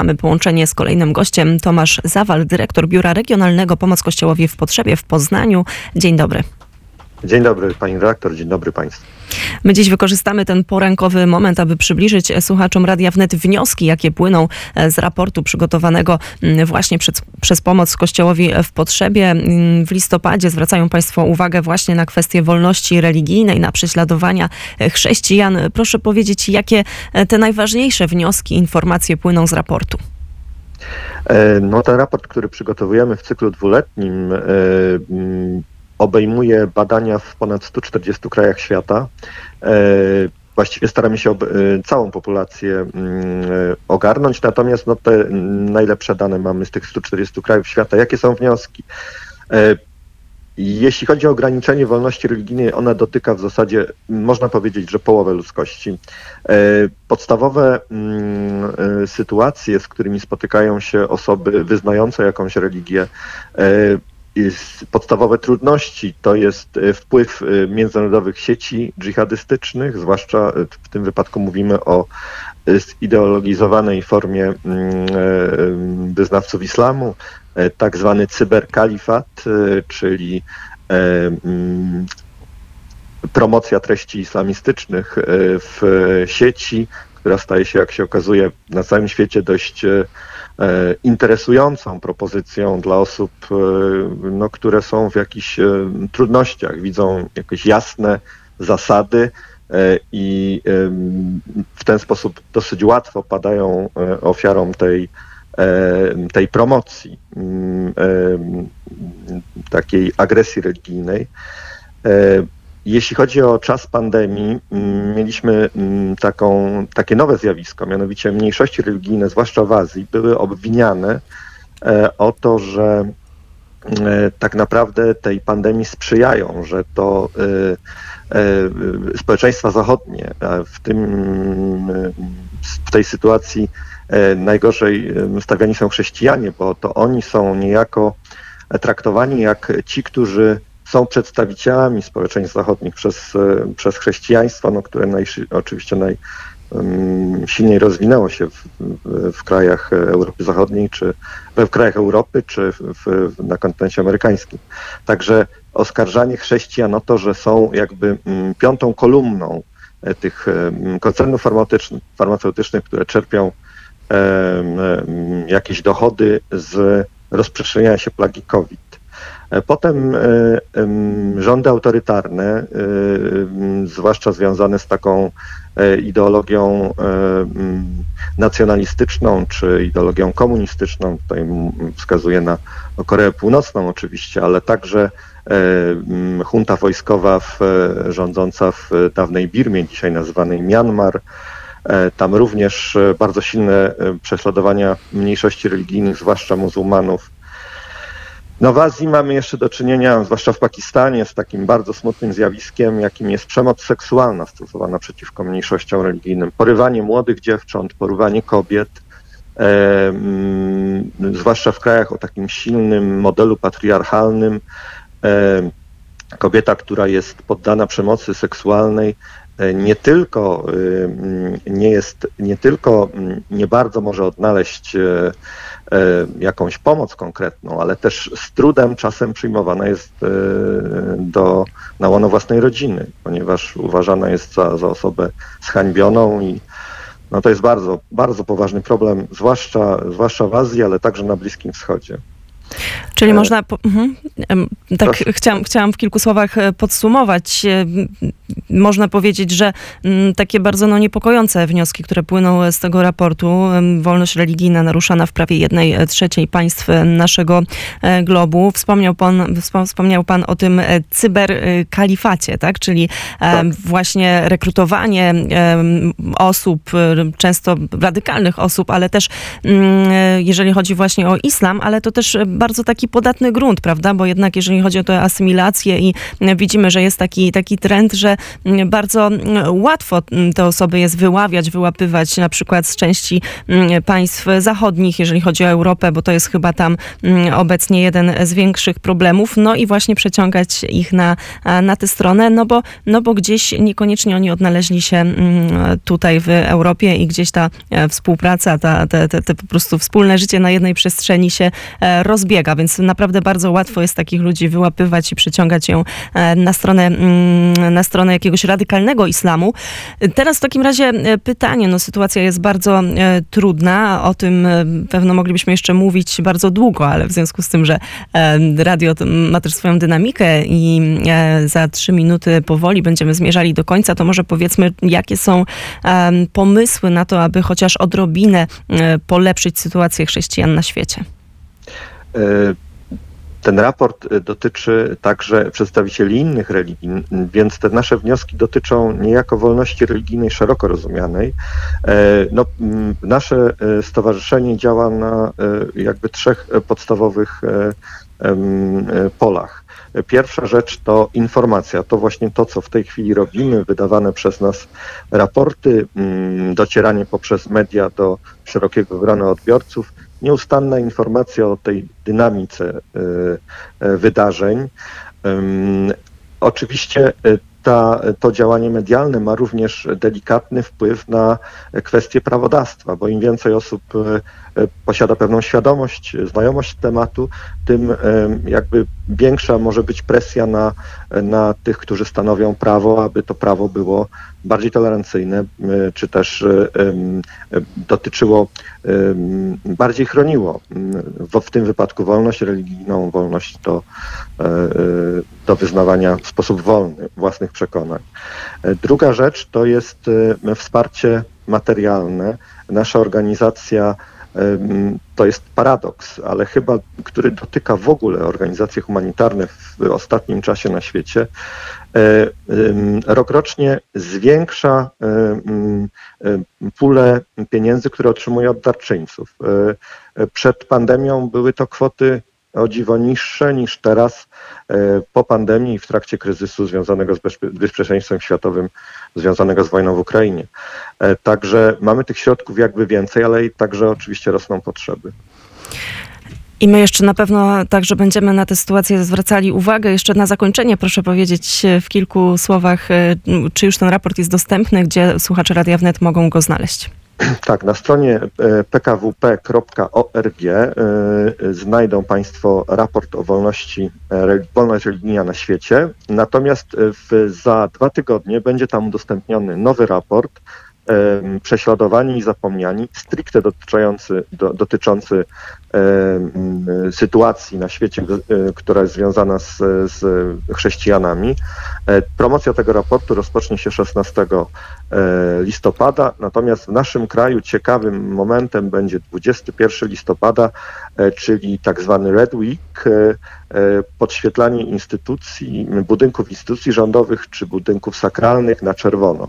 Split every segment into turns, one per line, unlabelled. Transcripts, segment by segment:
Mamy połączenie z kolejnym gościem, Tomasz Zawal, dyrektor Biura Regionalnego Pomoc Kościołowi w Potrzebie w Poznaniu. Dzień dobry.
Dzień dobry pani redaktor, dzień dobry państwu.
My dziś wykorzystamy ten porankowy moment, aby przybliżyć słuchaczom Radia Wnet wnioski, jakie płyną z raportu przygotowanego mm, właśnie przez, przez pomoc Kościołowi w potrzebie. Mm, W listopadzie zwracają Państwo uwagę właśnie na kwestię wolności religijnej, na prześladowania chrześcijan. Proszę powiedzieć, jakie te najważniejsze wnioski, informacje płyną z raportu?
E, No ten raport, który przygotowujemy w cyklu dwuletnim, e, mm, obejmuje badania w ponad 140 krajach świata. E, Właściwie staramy się e, całą populację mm, e, ogarnąć, natomiast no, te najlepsze dane mamy z tych 140 krajów świata. Jakie są wnioski? Jeśli chodzi o ograniczenie wolności religijnej, ona dotyka w zasadzie, można powiedzieć, że połowę ludzkości. Podstawowe mm, sytuacje, z którymi spotykają się osoby wyznające jakąś religię, podstawowe trudności to jest e, wpływ e, międzynarodowych sieci dżihadystycznych, zwłaszcza e, w tym wypadku mówimy o zideologizowanej formie mm, wyznawców islamu, tak zwany cyberkalifat, czyli mm, promocja treści islamistycznych w sieci, która staje się, jak się okazuje, na całym świecie dość interesującą propozycją dla osób, e, no, które są w jakichś e, trudnościach, widzą jakieś jasne zasady e, i w ten sposób dosyć łatwo padają e, ofiarą tej, e, tej promocji, mm, takiej agresji religijnej. Jeśli chodzi o czas pandemii, mm, mieliśmy mm, taką, takie nowe zjawisko, mianowicie mniejszości religijne, zwłaszcza w Azji, były obwiniane e, o to, że e, tak naprawdę tej pandemii sprzyjają, że to e, społeczeństwa zachodnie, w tym e, w tej sytuacji najgorzej stawiani są chrześcijanie, bo to oni są niejako traktowani jak ci, którzy są przedstawicielami społeczeństw zachodnich przez, e, przez chrześcijaństwo, no, które najszy, oczywiście najsilniej rozwinęło się w, w, w krajach Europy Zachodniej, czy w krajach Europy, czy w, w, na kontynencie amerykańskim. Także oskarżanie chrześcijan o to, że są jakby mm, piątą kolumną e, tych em, koncernów farmaceutycznych, które czerpią jakieś dochody z rozprzestrzeniania się plagi COVID. Potem e, rządy autorytarne, e, zwłaszcza związane z taką e, ideologią nacjonalistyczną czy ideologią komunistyczną, tutaj m, wskazuję na Koreę Północną oczywiście, ale także junta wojskowa w, rządząca w dawnej Birmie, dzisiaj nazywanej Myanmar, Tam również bardzo silne prześladowania mniejszości religijnych, zwłaszcza muzułmanów. No w Azji mamy jeszcze do czynienia, zwłaszcza w Pakistanie, z takim bardzo smutnym zjawiskiem, jakim jest przemoc seksualna stosowana przeciwko mniejszościom religijnym. Porywanie młodych dziewcząt, porywanie kobiet, e, zwłaszcza w krajach o takim silnym modelu patriarchalnym. E, kobieta, która jest poddana przemocy seksualnej, e, nie tylko mm, nie jest, nie tylko nie bardzo może odnaleźć e, e, jakąś pomoc konkretną, ale też z trudem czasem przyjmowana jest e, do, na łono własnej rodziny, ponieważ uważana jest za, za osobę zhańbioną i no to jest bardzo, bardzo poważny problem, zwłaszcza, zwłaszcza w Azji, ale także na Bliskim Wschodzie.
Czyli
E,
można. Po, mhm. Tak,
proszę.
chciałam, chciałam w kilku słowach e, podsumować. E, Można powiedzieć, że takie bardzo no, niepokojące wnioski, które płyną z tego raportu, wolność religijna naruszana w prawie jednej trzeciej państw naszego globu. Wspomniał pan, wspom- wspomniał pan o tym cyberkalifacie, tak? Czyli em, właśnie rekrutowanie osób, często radykalnych osób, ale też mm, jeżeli chodzi właśnie o islam, ale to też bardzo taki podatny grunt, prawda? Bo jednak jeżeli chodzi o tę asymilację i widzimy, że jest taki, taki trend, że bardzo łatwo te osoby jest wyławiać, wyłapywać na przykład z części mm, państw zachodnich, jeżeli chodzi o Europę, bo to jest chyba tam mm, obecnie jeden z większych problemów, no i właśnie przeciągać ich na, na tę stronę, no bo, no bo gdzieś niekoniecznie oni odnaleźli się mm, tutaj w Europie i gdzieś ta e, współpraca, ta, te, te, te po prostu wspólne życie na jednej przestrzeni się e, rozbiega, więc naprawdę bardzo łatwo jest takich ludzi wyłapywać i przyciągać ją e, na stronę, mm, na stronę jakiegoś radykalnego islamu. Teraz w takim razie e, pytanie, no sytuacja jest bardzo e, trudna, o tym pewno moglibyśmy jeszcze mówić bardzo długo, ale w związku z tym, że radio ma też swoją dynamikę i za trzy minuty powoli będziemy zmierzali do końca, to może powiedzmy, jakie są pomysły na to, aby chociaż odrobinę polepszyć sytuację chrześcijan na świecie.
E, Ten raport dotyczy także przedstawicieli innych religii, więc te nasze wnioski dotyczą niejako wolności religijnej szeroko rozumianej. E, No, m, nasze e, stowarzyszenie działa na jakby trzech podstawowych polach. Pierwsza rzecz to informacja, to właśnie to, co w tej chwili robimy, wydawane przez nas raporty, mm, docieranie poprzez media do szerokiego grona odbiorców, nieustanna informacja o tej dynamice y, y, wydarzeń. Oczywiście y, ta, to działanie medialne ma również delikatny wpływ na kwestie prawodawstwa, bo im więcej osób y, y, posiada pewną świadomość, znajomość tematu, tym ym, jakby większa może być presja na, na tych, którzy stanowią prawo, aby to prawo było bardziej tolerancyjne, czy też dotyczyło, bardziej chroniło w, tym wypadku wolność religijną, wolność do, e, e, do wyznawania w sposób wolny własnych przekonań. E, Druga rzecz to jest e, wsparcie materialne. Nasza organizacja em, to jest paradoks, ale chyba, który dotyka w ogóle organizacje humanitarne w ostatnim czasie na świecie, e, rokrocznie zwiększa pulę pieniędzy, które otrzymuje od darczyńców. E, e, Przed pandemią były to kwoty o dziwo niższe niż teraz e, po pandemii i w trakcie kryzysu związanego z bezpie- bezpieczeństwem światowym, związanego z wojną w Ukrainie. E, Także mamy tych środków jakby więcej, ale i także oczywiście rosną potrzeby.
I my jeszcze na pewno także będziemy na tę sytuację zwracali uwagę. Jeszcze na zakończenie proszę powiedzieć e, w kilku słowach, czy już ten raport jest dostępny, gdzie słuchacze Radia Wnet mogą go znaleźć.
Tak, na stronie e, pkwp.org e, znajdą Państwo raport o wolności, e, wolność religijna na świecie. Natomiast w, za dwa tygodnie będzie tam udostępniony nowy raport Prześladowani i zapomniani, stricte dotyczący, do, dotyczący sytuacji na świecie, e, która jest związana z, z chrześcijanami. E, Promocja tego raportu rozpocznie się 16 e, listopada, natomiast w naszym kraju ciekawym momentem będzie 21 listopada, czyli tak zwany Red Week, podświetlanie instytucji, budynków instytucji rządowych czy budynków sakralnych na czerwono.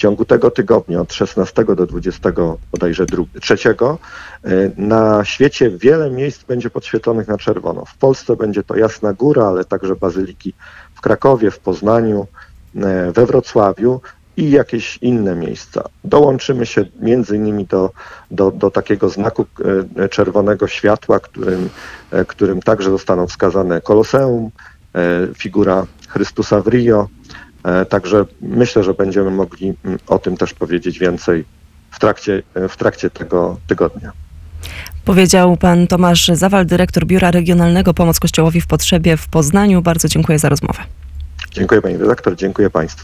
Ciągu tego tygodnia, od 16 do 20 bodajże dru- trzeciego, e, na świecie wiele miejsc będzie podświetlonych na czerwono. W Polsce będzie to Jasna Góra, ale także bazyliki w Krakowie, w Poznaniu, e, we Wrocławiu i jakieś inne miejsca. Dołączymy się między innymi do, do, do takiego znaku e, czerwonego światła, którym, którym także zostaną wskazane Koloseum, figura Chrystusa w Rio. E, Także myślę, że będziemy mogli mm, o tym też powiedzieć więcej w trakcie, e, w trakcie tego tygodnia.
Powiedział pan Tomasz Zawal, dyrektor Biura Regionalnego Pomoc Kościołowi w Potrzebie w Poznaniu. Bardzo dziękuję za rozmowę.
Dziękuję pani redaktor, dziękuję państwu.